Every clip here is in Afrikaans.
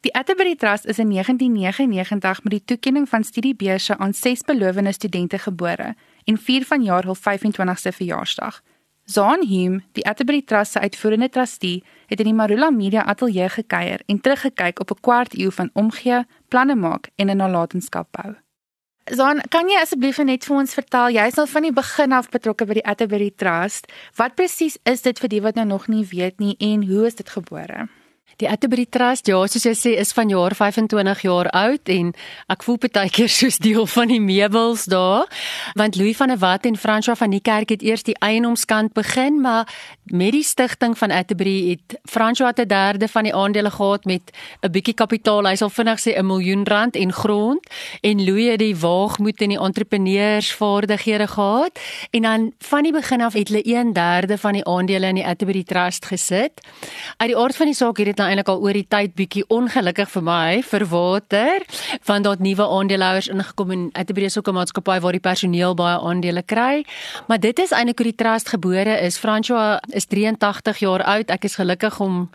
Die Atterbury Trust is in 1999 met die toekenning van studiebeurse aan 6 belowende studente gebore en vier vanjaar hul 25ste verjaarsdag. Zaan Hume, die Atterbury Trust se uitvoerende trustee, het in die Marula Media Ateljee gekuier en teruggekyk op 'n kwart eeu van omgee, planne maak en 'n nalatenskap bou. Zaan, kan jy asseblief net vir ons vertel, jy's al van die begin af betrokke by die Atterbury Trust. Wat presies is dit vir die wat nou nog nie weet nie en hoe is dit gebore? Die Atterbury Trust, ja, soos jy sê, is van jaar 25 jaar oud en ek voel baie keer soos deel van die meubels daar, want Louis van der Walt en François van die Kerk het eers die eienoomskant begin, maar met die stigting van Atterbury het François 'n derde van die aandele gehad met 'n bietjie kapitaal, hy sal vinnig sê 'n miljoen rand en grond. En Louis het die waagmoed en die entrepreneursvaardighede gehad. En dan van die begin af het hulle 1/3 van die aandele in die Atterbury Trust gesit. Uit die aard van die saak het dit nou eintlik al oor die tyd bietjie ongelukkig vir my vir water want daar het nuwe aandeelhouers ingekom en uit 'n breësoeke maatskappy waar die personeel baie aandele kry. Maar dit is eintlik hoe die trust gebore is. François is 83 jaar oud. Ek is gelukkig om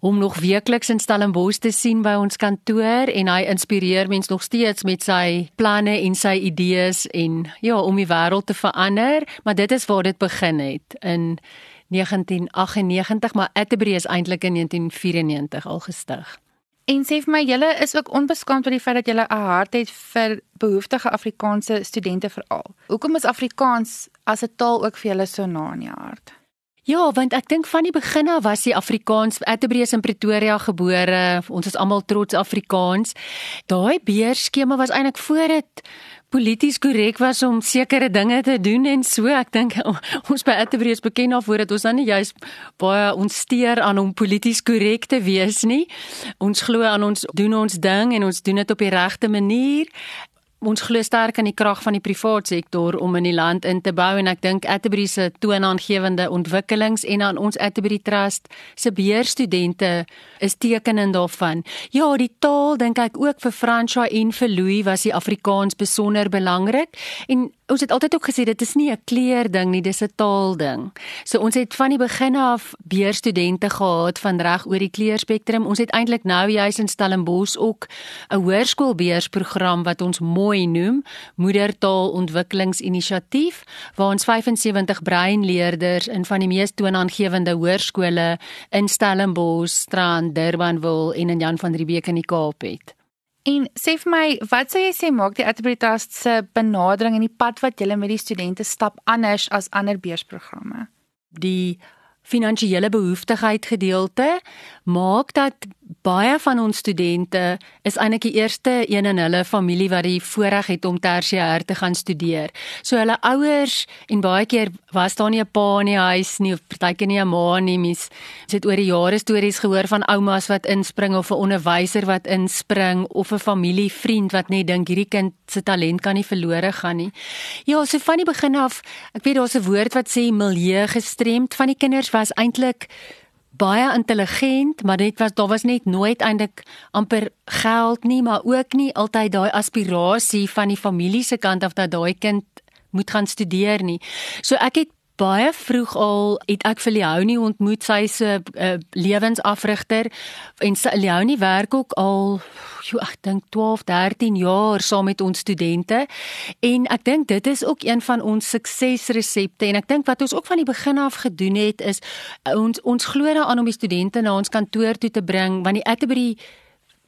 om nog weekliks in Stellenbosch te sien by ons kantoor en hy inspireer mense nog steeds met sy planne en sy idees en ja, om die wêreld te verander, maar dit is waar dit begin het in 1998, maar Atterbury is eintlik in 1994 al gestig. En sê vir my, julle is ook onbeskaamd oor die feit dat julle 'n hart het vir behoeftige Afrikaanse studente veral. Hoekom is Afrikaans as 'n taal ook vir julle so na in die hart? Ja, want ek dink van die begin af was die Afrikaans Atterbury in Pretoria gebore. Ons is almal trots Afrikaans. Daai beerskema was eintlik voor dit polities korrek was om sekere dinge te doen en so ek dink ons by Atterbury is bekend daarvoor dat ons dan nie juis baie ons steur aan om polities korrek te wees nie. Ons glo aan ons doen ons ding en ons doen dit op die regte manier ons glo sterk aan die krag van die privaat sektor om in die land in te bou en ek dink Atterbury se toonaangewende ontwikkelings en aan ons Atterbury Trust se beheerstudente is tekenend daarvan. Ja, die taal dink ek ook vir François en vir Louis was die Afrikaans besonder belangrik en ons het altyd ook gesê dit is nie 'n kleur ding nie, dis 'n taal ding. So ons het van die begin af beheerstudente gehad van reg oor die kleurspektrum. Ons het eintlik nou juis in Stellenbosch ook 'n hoërskoolbeheersprogram wat ons mooi noem Moedertaalontwikkelingsinisiatief waar ons 75 breinleerders in van die mees toonaangewende hoërskole in Stellenbosch, Strand, Durbanville en in Jan van Riebeeck in die Kaap het. En sê vir my, wat sou jy sê maak die Atterbury se benadering en die pad wat julle met die studente stap anders as ander beursprogramme? Die finansiële behoeftigheid gedeelte maak dat baie van ons studente is eintlik die eerste een in hulle familie wat die voorreg het om tersiêr te gaan studeer. So hulle ouers en baie keer was daar nie 'n pa in die huis nie of partykeer nie 'n ma nie. Mens het oor die jare stories gehoor van oumas wat inspring of 'n onderwyser wat inspring of 'n familievriend wat net dink hierdie kind se talent kan nie verlore gaan nie. Ja, so van die begin af, ek weet daar's 'n woord wat sê milieu gestremd van die kinders was eintlik baie intelligent, maar dit was daar was net nooit eintlik amper geld nie, maar ook nie altyd daai aspirasie van die familie se kant af dat daai kind moet gaan studeer nie. So ek het baie vroeg al het ek vir Leonie ontmoet. Sy se uh, lewensafrigter en Leonie werk ook al jo ek dink 12 13 jaar saam met ons studente. En ek dink dit is ook een van ons suksesresepte. En ek dink wat ons ook van die begin af gedoen het is ons ons glo daaraan om die studente na ons kantoor toe te bring. Want die Atterbury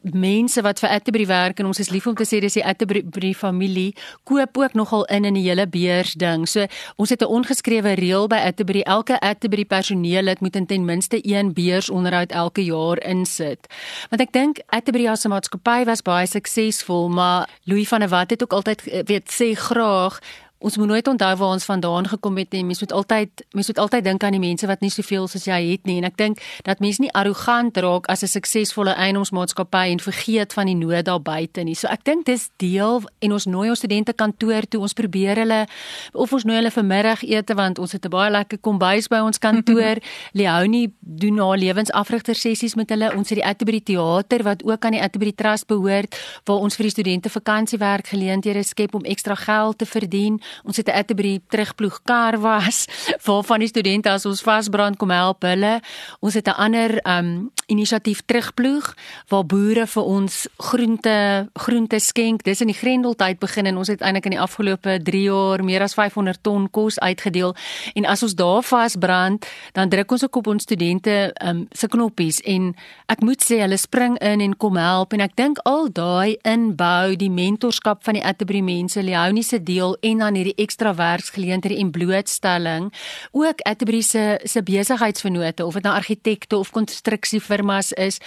mense wat vir Atterbury werk en ons is lief om te sê dis die Atterbury familie koop ook nogal in in die hele beurs ding. So ons het 'n ongeskrewe reël by Atterbury elke Atterbury personeel het moet ten minste een beursonderhoud elke jaar insit. Want ek dink Atterbury as 'n maatskappy was baie suksesvol, maar Louis van der Walt het ook altyd eh, weet sê graag ons moet nooit onthou waar ons vandaan gekom het nie. Mens moet altyd mens moet altyd dink aan die mense wat nie soveel soos jy het nie. En ek dink dat mense nie arrogant raak as 'n suksesvolle eienoomsmaatskappy en vergeet van die nood daar buite nie. So ek dink dis deel en ons nooi ons studente kantoor toe. Ons probeer hulle of ons nooi hulle vir middagete want ons het 'n baie lekker kombuis by ons kantoor. Leonie doen haar lewensafrigter sessies met hulle. Ons het die Atterbury teater wat ook aan die Atterbury Trust behoort waar ons vir die studente vakansiewerk geleenthede skep om ekstra geld te verdien Ons het 'n Atterbury terugploeg kar was waarvan die studente as ons vasbrand kom help hulle. Ons het 'n ander um inisiatief terugploeg waar boere vir ons groente groente skenk. Dis in die Grendeltyd begin en ons het eintlik in die afgelope 3 jaar meer as 500 ton kos uitgedeel. En as ons daar vasbrand, dan druk ons ook op ons studente um se knoppies en ek moet sê hulle spring in en kom help en ek dink al daai inbou die mentorskap van die Atterbury mense Leonie se deel en dan hierdie ekstra werksgeleenthede en blootstelling ook Atterbury se se besigheidsvennote of dit nou argitekte of konstruksiefirmas is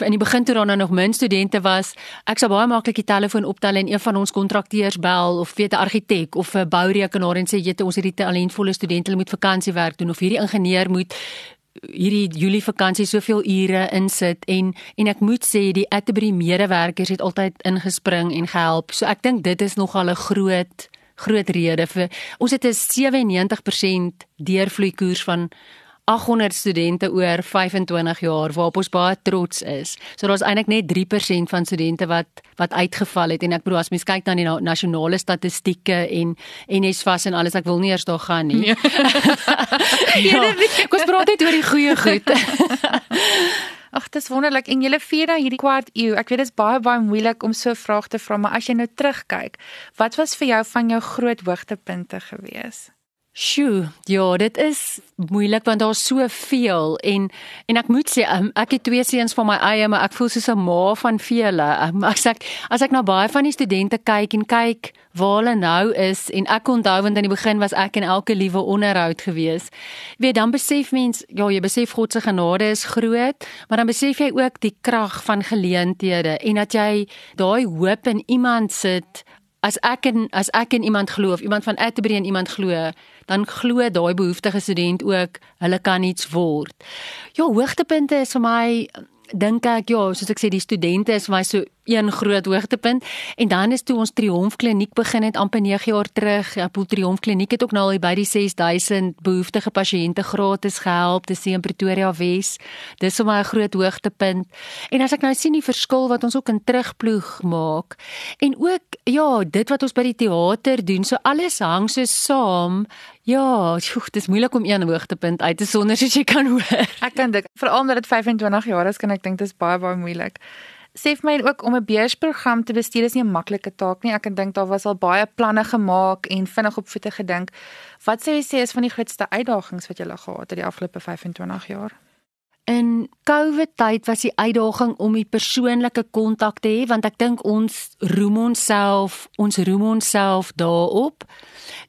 in die begin toe daar nou nog min studente was ek sou baie maklik die telefoon optel en een van ons kontrakteurs bel of weet 'n argitek of 'n bourekenaar en sê jy ons het hierdie talentvolle studente hulle moet vakansiewerk doen of hierdie ingenieur moet hierdie Julie vakansie soveel ure insit en en ek moet sê die Atterbury medewerkers het altyd ingespring en gehelp. So ek dink dit is nogal 'n groot groot rede vir ons het 'n 97% deurvloei koers van 800 studente oor 25 jaar waarop ons baie trots is. So daar's eintlik net 3% van studente wat wat uitgeval het en ek bedoel as mens kyk na die nasionale statistieke en NSFAS en alles ek wil nie eers daar gaan nie. Nee. ja, ek was praat net oor die goeie goed. Ag, dis wonderlik en julle vier nou hierdie kwart eeu. Ek weet dit is baie baie moeilik om so vrae te vra, maar as jy nou terugkyk, wat was vir jou van jou groot hoogtepunte geweest? Sjoe, ja, dit is moeilik want daar's soveel en en ek moet sê um, ek het twee seuns van my eie, maar ek voel soos 'n ma van vele. Um, as ek as ek na baie van die studente kyk en kyk waar hulle nou is en ek onthou want aan die begin was ek in elke liewe onderhoud gewees. Jy weet, dan besef mens, ja, jy besef God se genade is groot, maar dan besef jy ook die krag van geleenthede en dat jy daai hoop in iemand sit as ek en as ek in iemand glo iemand van Atterbury in iemand glo, dan glo daai behoeftige student ook hulle kan iets word. Ja, hoogtepunte is vir my dink ek ja, soos ek sê die studente is vir my so een groot hoogtepunt en dan is toe ons Triomf Kliniek begin het amper 9 jaar terug. Ja, Pool Triomf Kliniek het ook nou al by die 6000 behoeftige pasiënte gratis gehelp sien in Pretoria Wes. Dis vir my 'n groot hoogtepunt. En as ek nou sien die verskil wat ons ook in terugploeg maak en ook ja, dit wat ons by die teater doen, so alles hang so saam. Ja, joh, dis moeilik om een hoogtepunt uit te sonder soos jy kan hoor. Ek kan dit veral omdat dit 25 jaar is, kan ek dink dit is baie baie moeilik sê vir my ook om 'n beursprogram te bestuur is nie 'n maklike taak nie. Ek dink daar was al baie planne gemaak en vinnig op voete gedink. Wat sê jy sê is van die grootste uitdagings wat jy gehad het die afgelope 25 jaar? In COVID tyd was die uitdaging om die persoonlike kontak te hê want ek dink ons roem onsself, ons roem onsself daarop.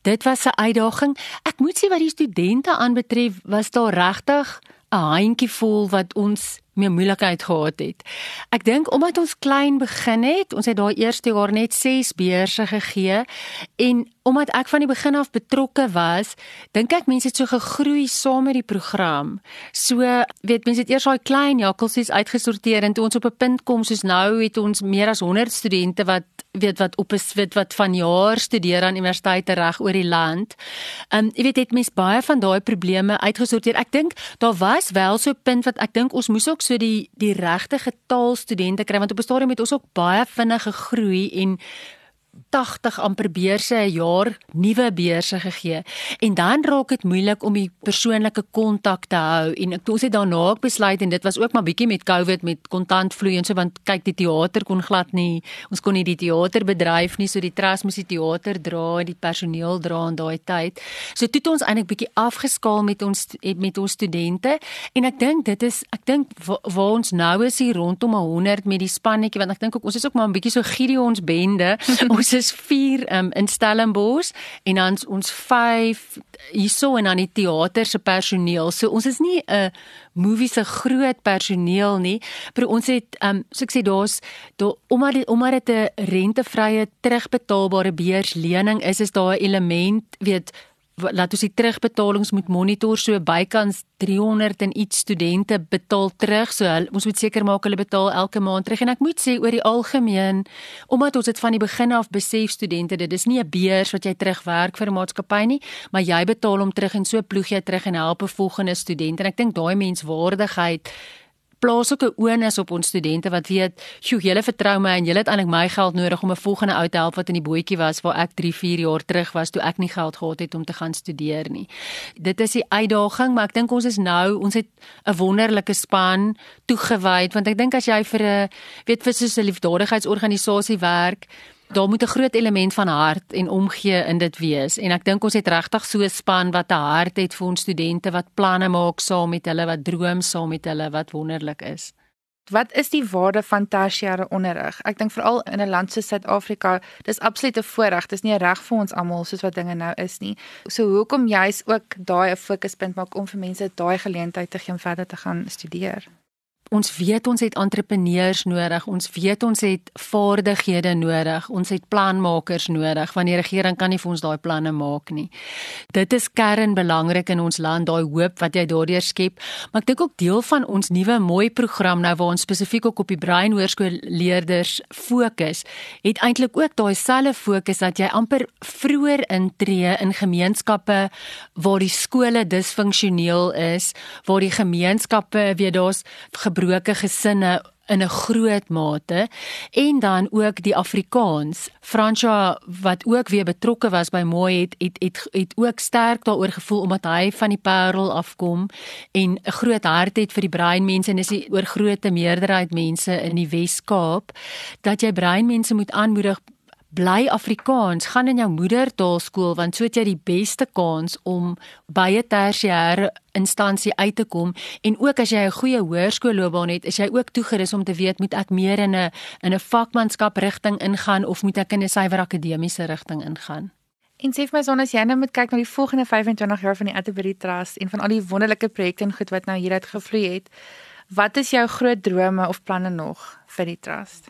Dit was 'n uitdaging. Ek moet sê wat die studente aanbetref, was daar regtig 'n handjievol wat ons meer moeilikheid gehad het. Ek dink omdat ons klein begin het, ons het daai eerste jaar net 6 beurse gegee en omdat ek van die begin af betrokke was, dink ek mense het so gegroei saam met die program. So, weet mense het eers daai klein jakkalsies uitgesorteer en toe ons op 'n punt kom soos nou het ons meer as 100 studente wat weet wat op is weet wat van jaar studeer aan universiteite reg oor die land. Ehm um, jy weet het mense baie van daai probleme uitgesorteer. Ek dink daar was wel so 'n punt wat ek dink ons moes ook so die die regte getal studente kry want op 'n stadium het ons ook baie vinnig gegroei en 80 amper beurse 'n jaar nuwe beurse gegee. En dan raak dit moeilik om die persoonlike kontak te hou. En ek ons het daarna ook besluit en dit was ook maar bietjie met Covid met kontantvloei en so want kyk die teater kon glad nie ons kon nie die teater bedryf nie so die trust moes die teater dra en die personeel dra in daai tyd. So toe het ons eintlik bietjie afgeskaal met ons met ons studente. En ek dink dit is ek dink waar ons nou is hier rondom 100 met die spannetjie want ek dink ook ons is ook maar 'n bietjie so Gideons bende. Ons is 4 um, in Stellenbosch en dan ons 5 hierso en dan die teater se personeel. So ons is nie 'n movie se groot personeel nie, maar ons het um so ek sê daar's daar omdat die, omdat dit 'n rentevrye terugbetaalbare beurslening is, is daar 'n element, weet laat ons die terugbetalings moet monitor so bykans 300 en iets studente betaal terug. So hulle, ons moet seker maak hulle betaal elke maand terug. En ek moet sê oor die algemeen omdat ons dit van die begin af besef studente dit is nie 'n beurs wat jy terugwerk vir 'n maatskappy nie maar jy betaal hom terug en so ploeg jy terug en help 'n volgende student. En ek dink daai menswaardigheid plaas ook 'n onus op ons studente wat weet, "Sjoe, julle vertrou my en julle het eintlik my geld nodig om 'n volgende ou te help wat in die bootjie was waar ek 3, 4 jaar terug was toe ek nie geld gehad het om te gaan studeer nie." Dit is die uitdaging, maar ek dink ons is nou, ons het 'n wonderlike span toegewy want ek dink as jy vir 'n weet vir so 'n liefdadigheidsorganisasie werk, daar moet 'n groot element van hart en omgee in dit wees en ek dink ons het regtig so 'n span wat 'n hart het vir ons studente wat planne maak saam met hulle wat droom saam met hulle wat wonderlik is. Wat is die waarde van tersiêre onderrig? Ek dink veral in 'n land soos Suid-Afrika, dis absoluut 'n voorreg. Dis nie reg vir ons almal soos wat dinge nou is nie. So hoekom jy's ook daai 'n fokuspunt maak om vir mense daai geleentheid te gee om verder te gaan studeer? Ons weet ons het entrepreneurs nodig, ons weet ons het vaardighede nodig, ons het planmakers nodig want die regering kan nie vir ons daai planne maak nie. Dit is kernbelangrik in ons land, daai hoop wat jy daardeur skep. Maar ek dink ook deel van ons nuwe mooi program nou waar ons spesifiek ook op die brein hoërskool leerders fokus, het eintlik ook daai selfe fokus dat jy amper vroeër intree in gemeenskappe waar die skole disfunksioneel is, waar die gemeenskappe weet daar's gebroke gesinne in 'n groot mate en dan ook die Afrikaans. Fransja wat ook weer betrokke was by Mooi het het het, het ook sterk daaroor gevoel omdat hy van die Parel afkom en 'n groot hart het vir die breinmense en dis die oor grootte meerderheid mense in die Wes-Kaap dat jy breinmense moet aanmoedig bly Afrikaans, gaan in jou moedertaalskool want so het jy die beste kans om by 'n tersiêre instansie uit te kom en ook as jy 'n goeie hoërskoolloopbaan het, is jy ook toegerus om te weet moet ek meer in 'n in 'n vakmanskap rigting ingaan of moet ek in 'n suiwer akademiese rigting ingaan? En sê vir my son as jy nou moet kyk na die volgende 25 jaar van die Atterbury Trust en van al die wonderlike projekte en goed wat nou hieruit gevloei het, wat is jou groot drome of planne nog vir die trust?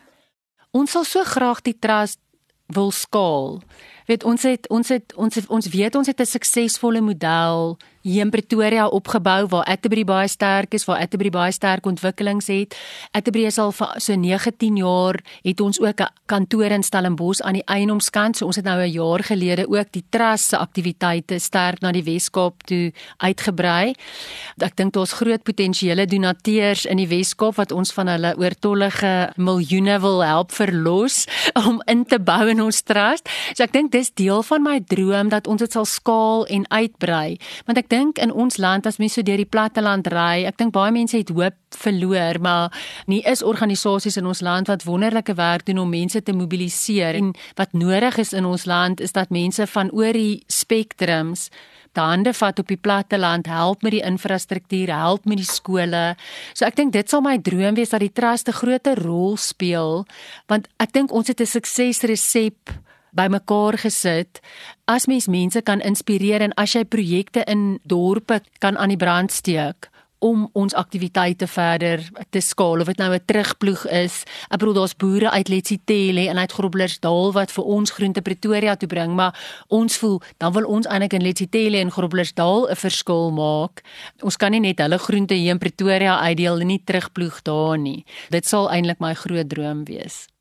Ons sal so graag die trust wil skaal. Weet ons het ons het ons het, ons weet ons het 'n suksesvolle model hier in Pretoria opgebou waar Atterbury baie sterk is, waar Atterbury baie sterk ontwikkelings het. Atterbury is al vir so 19 jaar het ons ook 'n kantoor in Stellenbosch aan die Eienoomskant. So ons het nou 'n jaar gelede ook die trust se aktiwiteite sterk na die Wes-Kaap toe uitgebrei. Ek dink daar's groot potensiële donateurs in die Wes-Kaap wat ons van hulle oortollige miljoene wil help verlos om in te bou in ons trust. So ek dink dis deel van my droom dat ons dit sal skaal en uitbrei. Want ek dink in ons land as mense so deur die platte land ry, ek dink baie mense het hoop verloor, maar nie is organisasies in ons land wat wonderlike werk doen om mense te mobiliseer en wat nodig is in ons land is dat mense van oor die spektrums hande vat op die platte land, help met die infrastruktuur, help met die skole. So ek dink dit sal my droom wees dat die trust 'n groter rol speel, want ek dink ons het 'n suksesresep bymekaar gesit as mens mense kan inspireer en as jy projekte in dorpe kan aan die brand steek om ons aktiwiteite verder te skaal of dit nou 'n terugploeg is. Ek bedoel daar's boere uit Letsitele en uit Groblersdal wat vir ons groente Pretoria toe bring, maar ons voel dan wil ons eintlik in Letsitele en Groblersdal 'n verskil maak. Ons kan nie net hulle groente hier in Pretoria uitdeel en nie terugploeg daar nie. Dit sal eintlik my groot droom wees.